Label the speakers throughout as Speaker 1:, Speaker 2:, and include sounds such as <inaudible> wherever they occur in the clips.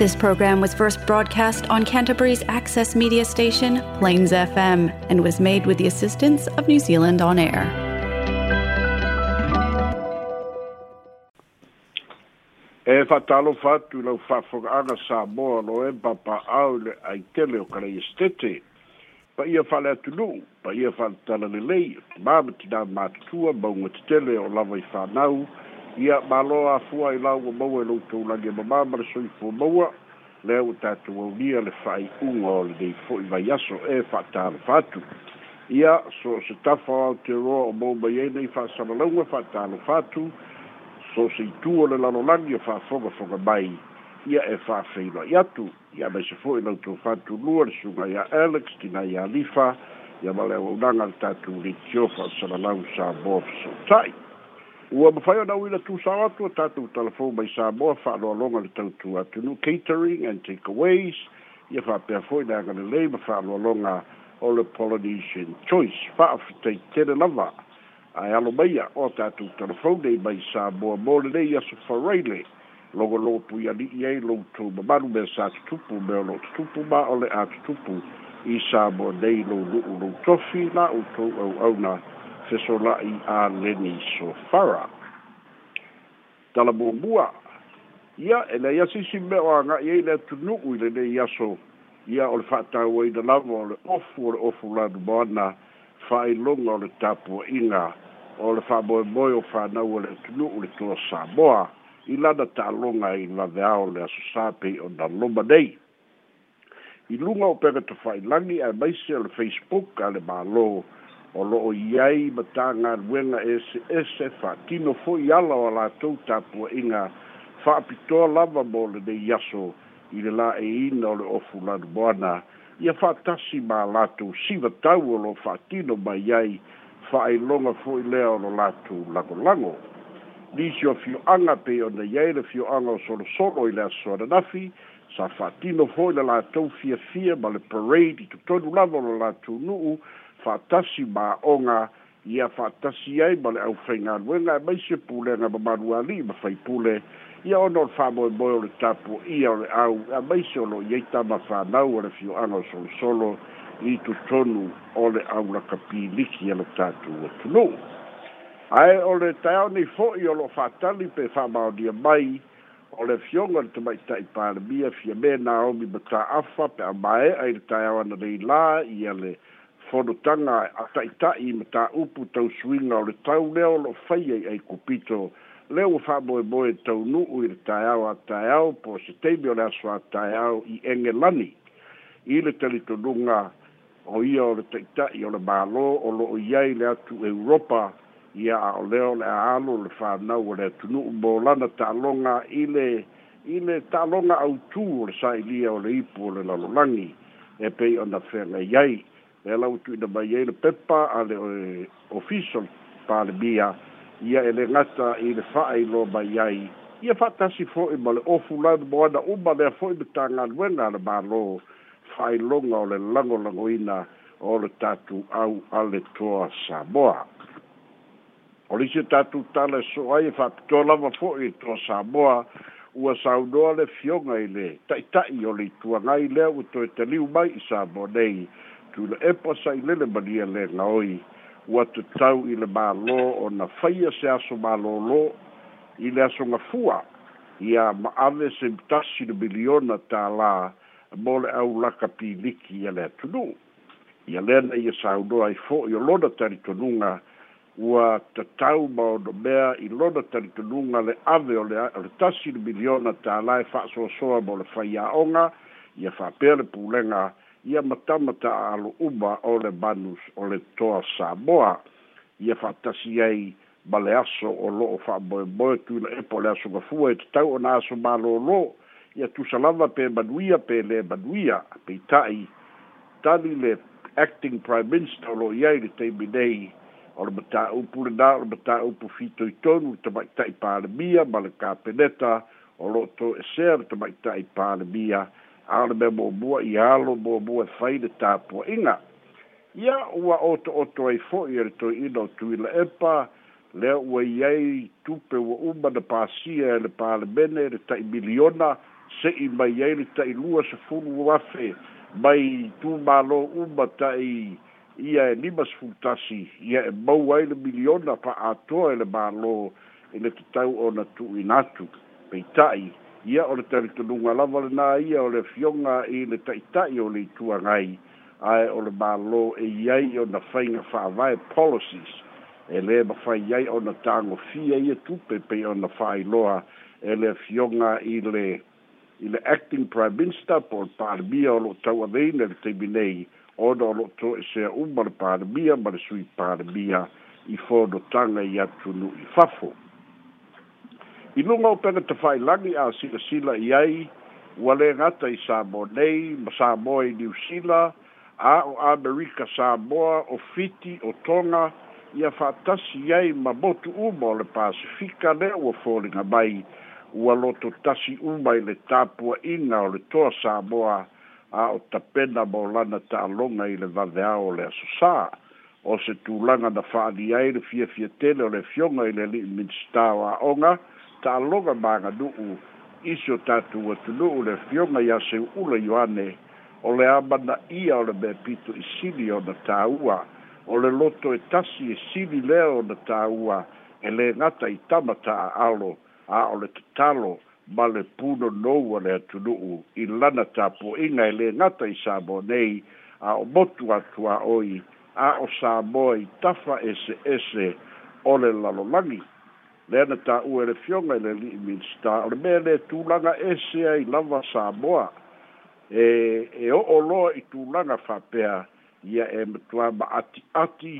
Speaker 1: This program was first broadcast on Canterbury's access media station, Plains FM, and was made with the assistance of New Zealand On Air. E whatalo fatu lau whawhanga Samoa loe papa au le aitele o kare
Speaker 2: estete. Pa ia whale atu nuu, pa ia whale tala le lei, māma tina mātua maunga te tele o lava i whanau, ia maloa afua i ua maua i lou taulagi mamā ma le soifua maua lea ua tatou aulia le fa'aiʻuga o lenei fo'i vai aso e fa'atalofa atu ia so se tafa o aotearoa o mau mai ai nei fa'asalalauga fa'atalofa atu so se itu o le lalolagi o fa'afogafoga mai ia e fa'afeiloa'i atu ia mai se fo'i lautou fatulua le suga ia alex tina ia lifa ia ma le auaunaga le tatou leitio fa'asalalau sa boa fesota'i ua mafai ona uila tusao atu tatou telefon mai sa moa alonga le tautū atu nu catering and takeaways ia fa'apea fo'i le agalelei ma fa'aloaloga o le polynesian choice fa'afetaitele lava ae alo maia o tatou telefon nei mai sa moa mo lelei aso faraile logologo pui ali'i ai loutou mamalu mea sa tutupu me o lo'o tutupu ma o le a tutupu i sa moa nei lou lu'u lou tofi la outou au'auna fesola'i a leni sofara talabubua ia e lei asisi mea o aga'i ai le atunu'u i lenei aso ia o le fa'ataauaina lava o le ofu o le ofu laduma ana fa'ailoga o le tapua'iga o le fa'amoemoe o fanau o le atunu'u le toa samoa i lana ta'aloga i laveao le aso sa pei o na loma nei i lunga o pega tofa'ailagi ae maise o le facebook a le mālō o lo'o iai ma tagaluega eseese fa'atino e fo'i ala o latou tapua'iga fa'apitoa lava mo lenei aso i le la eina o le ofu lalu moana ia fa'atasi ma latou siva tau o lo'o fa'atino mai ai fa'ailoga fo'i lea o lo latou lagolago lisi o fio'aga pei ona iai le fio'aga o solosolo i le asoananafi sa fa'atino fo'i le latou fiafia ma le parade i totonu lava o lo latou nu'u fatasi ma onga ia fatasi ai ma le au fenga wenga mai se pule na mamaru ali ma fai pule ia onor fa mo boi o le tapu ia au a mai se ono iei tama fa na o le fio ano solo solo i tu tonu o le au la kapi liki a le tatu o tunu ae o le taiao nei fo'i o lo'o fa'atali pe fa'amaonia mai o le fioga le tamaita'i fia me naomi afa pe mai ai le taiao ana la ia le fonotaga ataʻitaʻi ma taupu tausuiga o le tau lea o loo fai ai kupito. Leo lea ua faamoemoe taunuu i le taeao ataeao po setaimi o le aso ataeao i egelani i le talitonuga o ia o le taʻitaʻi o le mālō o lo i ai le atu europa ia aʻolea o le aalo le fanau o le atunuu mo lana taaloga i le i le taaloga autū o le saʻilia o le ipu o le lalolagi e pei ona feagaiai e lau tu ina mai ele pepa ale eh, official pale bia ia ele ngata i le faa i lo mai ai ia fatasi fo i male ofu la de boana umba mea fo i betanga nwena le malo fai longa o le lango lango ina o le tatu au ale toa Samoa o lisi tatu tala e so ai e fatito lava fo i e toa Samoa ua saunoa le fionga i le taitai o le tuangai lea u toi te liu mai i Samoa nei tu le epa sa i lele mania le nga oi ua te tau i le mālō o na whaia se aso mālō lō i le aso nga fua i a maave se mtasi le miliona tā la mō le au laka pīliki i le atunu. I a lena i a sāuno ai fō i o lona tari tonunga ua te tau maono mea i lona tari tonunga le ave o le, o le tasi le miliona tā la e whaasosoa mō le whaia onga i a whapea le pūlenga le ia matamata aalo uma o le manus o le toa samoa ia fa'atasi ai ma le aso o lo'o fa'amoemoe tuila epo le aso gafua e tatau ona aso mālōlō ia tusalava pe manuia pe lē manuia peita'i tali le acting prime minister o lo'o iai le taimi nei o le mataupu lenā o le mataupu fitoitonu le tama'ita'i palemia ma le kapeneta o lo'o to esea le tama'ita'i palemia aole mea buabua i alo buabua e fai le tapuaʻiga ia ua oto oto ai fo'i e le toiʻina o tuila epa lea ua i ai tupe ua uma na pasia e le palemene le taʻi miliona se'i mai ai le taʻi lua sefulu afe mai tumālō uma taʻi ia e lima sefulu tasi ia e mau ai le miliona pa atoa e le mālō i e le tatau ona tuuina atu peita'i ia o le talitonuga lava lenā ia o le afioga i le taʻitaʻi o le tuangai ae o le mālō e iai ona faiga fa'avae policies e lē mafai ai ona tagofia ia tupe pei ona fa'ailoa e le afioga i le i le acting prime minister po le palemia o loo tau aveina le taimi nei ona o loo toʻesea uma le palemia ma le sui palemia i fonotaga i atunuu i fafo i luga o pega te fa'ailagi a silasila i ai ua lē gata i samoa nei ma samoa i new sila a o amerika samoa o fiti o Tonga, ia fa'atasi ai ma motu uma o le pasifika lea ua foliga mai ua loto tasi uma i le tapuaʻiga o le toa samoa a o tapena mo lana ta'aloga i le waveao o le asosā o se tulaga na fa'ali ai le fiafia tele o le fioga i le li'i minista o taaloga magadu'u isi o tatou atunu'u le fioga iā seu ula ioane o le a mana'ia o le mea pito isili ona tāua o le loto e tasi e sili lea ona tāua e lē gata i tama ta'aalo a o le tatalo ma le punonou a le atunu'u i lana tapuaʻiga e lē gata i samo nei a o motu atuā'oi a o samoa i tafa ese ese o le lalolagi lea na tāʻu e le fioga i le lii minista o le mea le tulaga ese ai lava samoa e e o'oloa i tulaga faapea ia e matuā ma atiati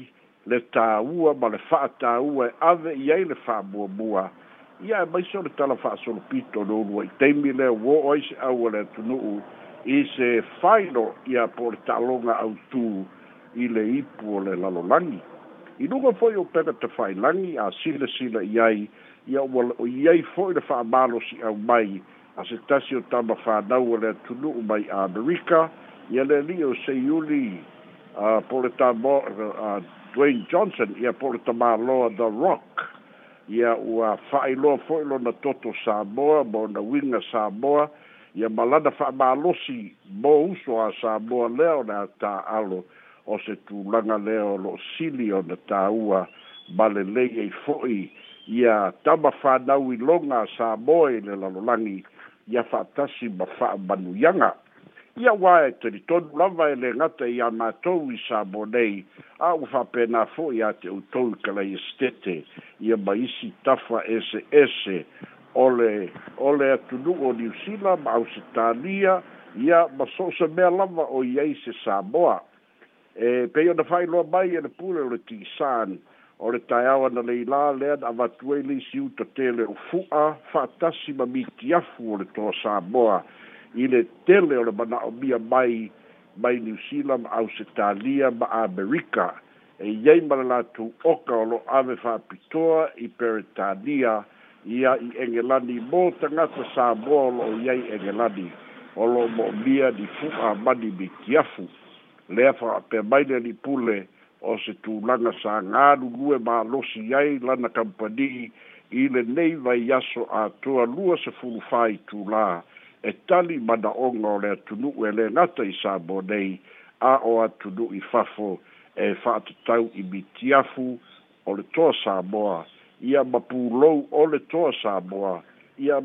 Speaker 2: le tāua ma le fa'atāua e ave i ai le fa'amuamua ia e maiso o le tala fa'asolopito le ulu aitaimi lea uō o ai se au e le atunu'u i se faino ia po le ta'aloga autū i le ipu o le lalolagi i luga foʻi o pepa te faailagi a silasila i ai ia ua i ai foʻi le faamalosiʻau mai a se tasi o tama fānau o le atunuu mai amerika ia le alii o seiuli a po le a dwayne johnson ia po le tamāloa the rock ia ua faailoa foʻi na toto sa samoa winga sa uiga samoa ia malana faamalosi mo uso a sa samoa leo o ta atāalo o se tulaga lea o lo'o sili ona tāua ma lelei ai fo'i ia tama fānau i loga sa moe le lalolagi ia fa'atasi ma fa'amanuiaga ia uā e telitonu lava e le gata iā matou i sa mo nei a ua fa'apena fo'i te outou i kalai estete e, ia ma isi tafa ese ese ole ole atunu'u o niusila ma ausitalia ia ma so'o se mea lava o i ai se sa moa e pei ona failoa mai e le pule o le san o le taeao ana leila lea na avatu ai leisi uta tele o fu'a fa'atasi ma mitiafu o le toa samoa i le tele o le mana'omia mai mai new zealand ausetalia ma amerika e iai ma le latou oka o lo'o ave fa pitoa i per ia i egelani mo sa samoa o lo'o iai egelani o lo'o mo'omia ni fu'a mani fu lea fa pe mai le ni pule o se tu langa sa nga lu lue ma losi ai lana kampani i le nei vai yaso a tua lua se fulu fai tu la e tali mana onga o le atunu e le ngata i sa bonei a o atunu i fafo e fa atatau i mitiafu o le toa sa moa ia mapulou o le toa sa moa ia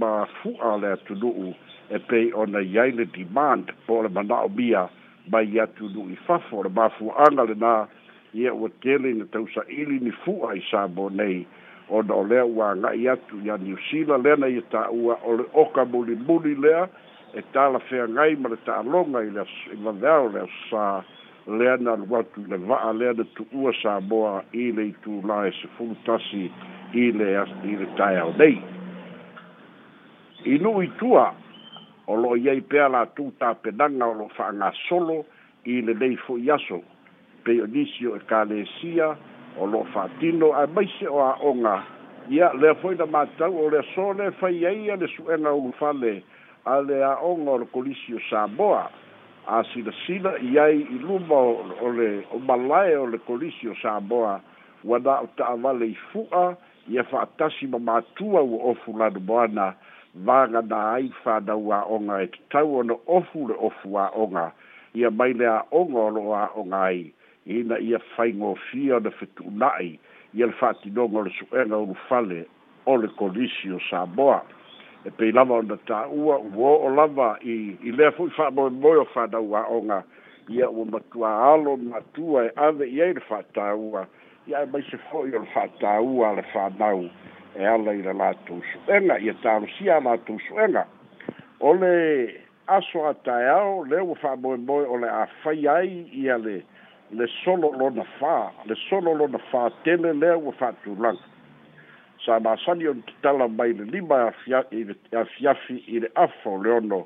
Speaker 2: ma fua le atunu e pei ona iai le demand po le mana o mia mai atu nui fafo o le mafuaaga lenā ia ua tele ina tausaʻili ni fuʻa i sa mo nei ona o lea ua ga'i atu ia niusila lena ia taʻua o le oka mulimuli lea e talafeagai ma le taʻaloga i le vavea o le asosā lea na lu atu i le va'a lea na tu'ua sa moa i le itulā e sefulu tasi i le i e le nei i nu'u tua o lo ia i pea la tu ta penanga o lo whaanga solo i le nei fo i aso. Pe o nisio e kalesia o lo whaatino a maise o a onga. Ia lea foi na matau o lea sole fai ai a le suena o fale a lea onga o lo kolisio Samoa. A sila sila i ai i luma o le o malae o le kolisio Samoa wana o ta avale i fua i a whaatasi ma matua o ofu lanu moana vaga na ai fa da wa onga e tau ona ofu le ofu wa onga ia mai le a onga o loa onga ai na ia fai ngō fia na fitu nai ia le fati nonga le suenga unu fale o le kolisio sa boa e pei lava ona ta ua uo o lava i, i lea fui fa moe moe o fa da wa onga ia ua matua alo matua e ave ia i le fa ua ia e mai se foi o le fa ta ua le fa nau e ala i la latou suʻega ia talosia a latou suʻega o le aso ataeao lea ua fa'amoemoe o le a fai ai ia le le solo lona fā le solo lona fā tele lea ua fa'atulaga sa masani ona tatala mai le lima e afiafi i le afa o le ono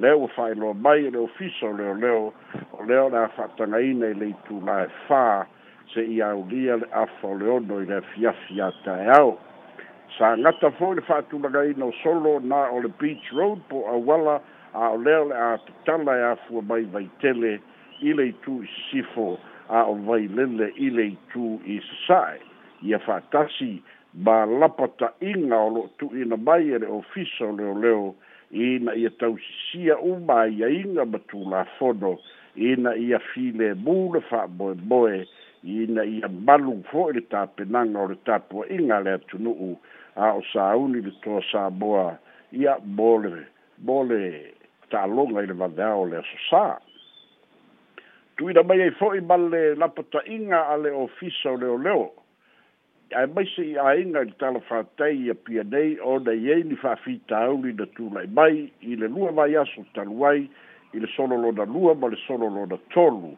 Speaker 2: lea ua fa'aeloa mai i le ofisa o leoleo o lea o le a fa'atagaina i le itulā e fā se'i aulia le afa o le ono i le afiafi ataeao sa ngata fo le fatu laga ino solo na o le beach road po a wala a o le a tutala e a fua mai vai tele i tu i sifo a o vai ile i tu i sae i a fatasi ba lapata inga o lo tu ina mai e le o leo ina i na tau sia u mai a inga matu la fono ina na i a file mule fa boe boe i na i a malu fo i e le tapenanga o le tapua inga le atunuu a o sauli le toa sa boa ia bole bole ta longa ile vada o le sa tu ida mai fo i balle la pota inga ale ofisa o leo leo ai mai se ia inga le tala fa tai ia pia nei o da ye ni fa fita o li da tu lai mai i le lua mai aso taluai i le solo lo da lua ma le solo lo da tolu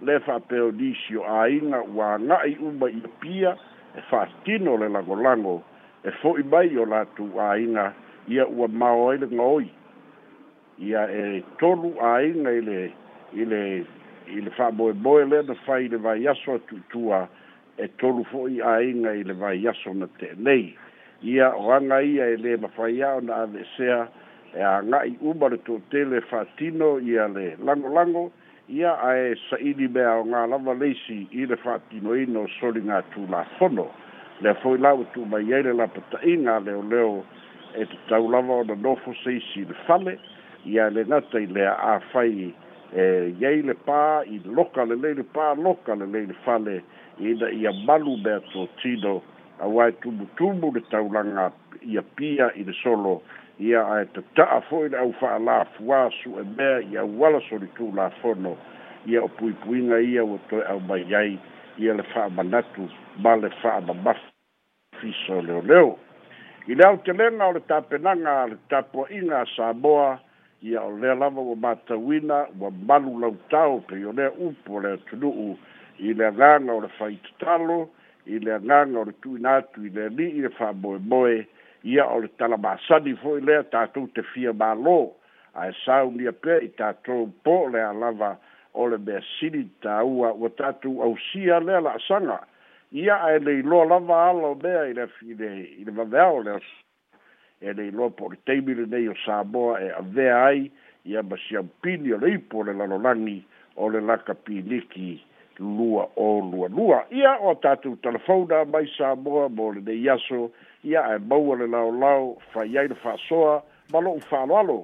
Speaker 2: le fa peo disio a inga wa nga i umba i pia e fa tino le lango lango e fo'i mai o latou āiga ia ua mao ai le gaoi ia e tolu āiga i le i le i le fa'amoemoe lea na fai le vaiaso a tu'utua e tolu fo'i āiga i le vaiaso na te'enei ia oaga ia e lē mafaia ona ave'esea e aga'i uma le to'otele fa'atino ia le lagolago ia ae sa'ili me aogā lava leisi i le fa'atinoina o soligatulafono le foi lá o tu mai ele lá para inga le leo e tau lava o no fo sei si le fale e ale na tei le a fai e yei pa i loka le le pa loka le le fale e da ia malu be to tido a wai tu bu tu bu le tau langa ia pia i le solo ia a te ta a foi le fa la fua su e me ia wala so le tu la fono ia pui pui na ia o to au mai ai ia le fa'amanatu ma le fa'amamafu fiso leoleo i le aotelega o le tapenaga a le tapuaʻiga a samoa ia o lea lava ua matauina ua malu lautao pei o lea upu o le atunu'u i le agaga o le faitatalo i le agaga o le tuuina atu i le ali'i le fa'amoemoe ia o le talamasani fo'i lea tatou te fia mālō ae saunia pea i tatou po o le a lava o le mea sili tāua ua tatu ausia lea la asaga ia ae leiloa lava ala o mea i lefi i le i le vavea o le e leiloa po o le taimi lenei o samoa e avea ai ia ma siaupini o le ipo o le lalolagi o le laka piniki lua o lualua ia o tatou talafona mai samoa mo lenei aso ia ae maua le laolao fai ai le fa'asoa ma lo'u fa'aloalo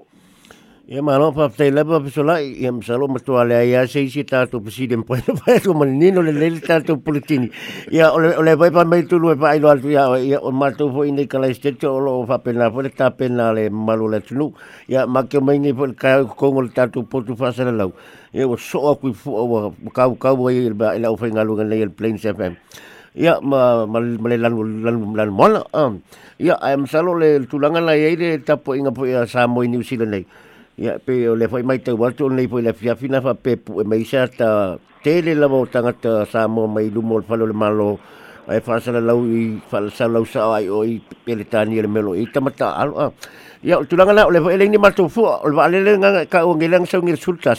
Speaker 2: Ya malo pa <laughs> lepas la pa sola ya msalo mato ale saya se si ta to presiden pa tu to menino le le ta to politini. Ya oleh oleh pa pa mai tulu itu ai ya ya on mato fo inde kalau este to lo fa pena fo le le malo le tnu. Ya macam ini mai ni fo ka ko ngol ta tu fa sala Ya wo so aku kau kau ka ka wo ya ba la fo ngalo ngal le plain FM. Ya ma ma le lan Ya am salo le tulangan la ye ta po inga po ya sa mo ni usile ya pe le fai mai te watu nei foi le fia fina fa pe pu e mai sa ta te la vota nga ta sa mo mai lu mol falo le malo ai fa e sa la lu i fa sa lu sa ai o pe le tani e le melo i ta mata alo ya tu langa le fai le ni mal tu fu o le le ka o ngelang sa ngir sultas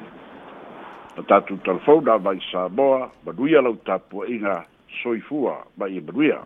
Speaker 2: tatu tatou talafou na mai sa moa manuia lau tapuaʻiga soifua ma ia manuia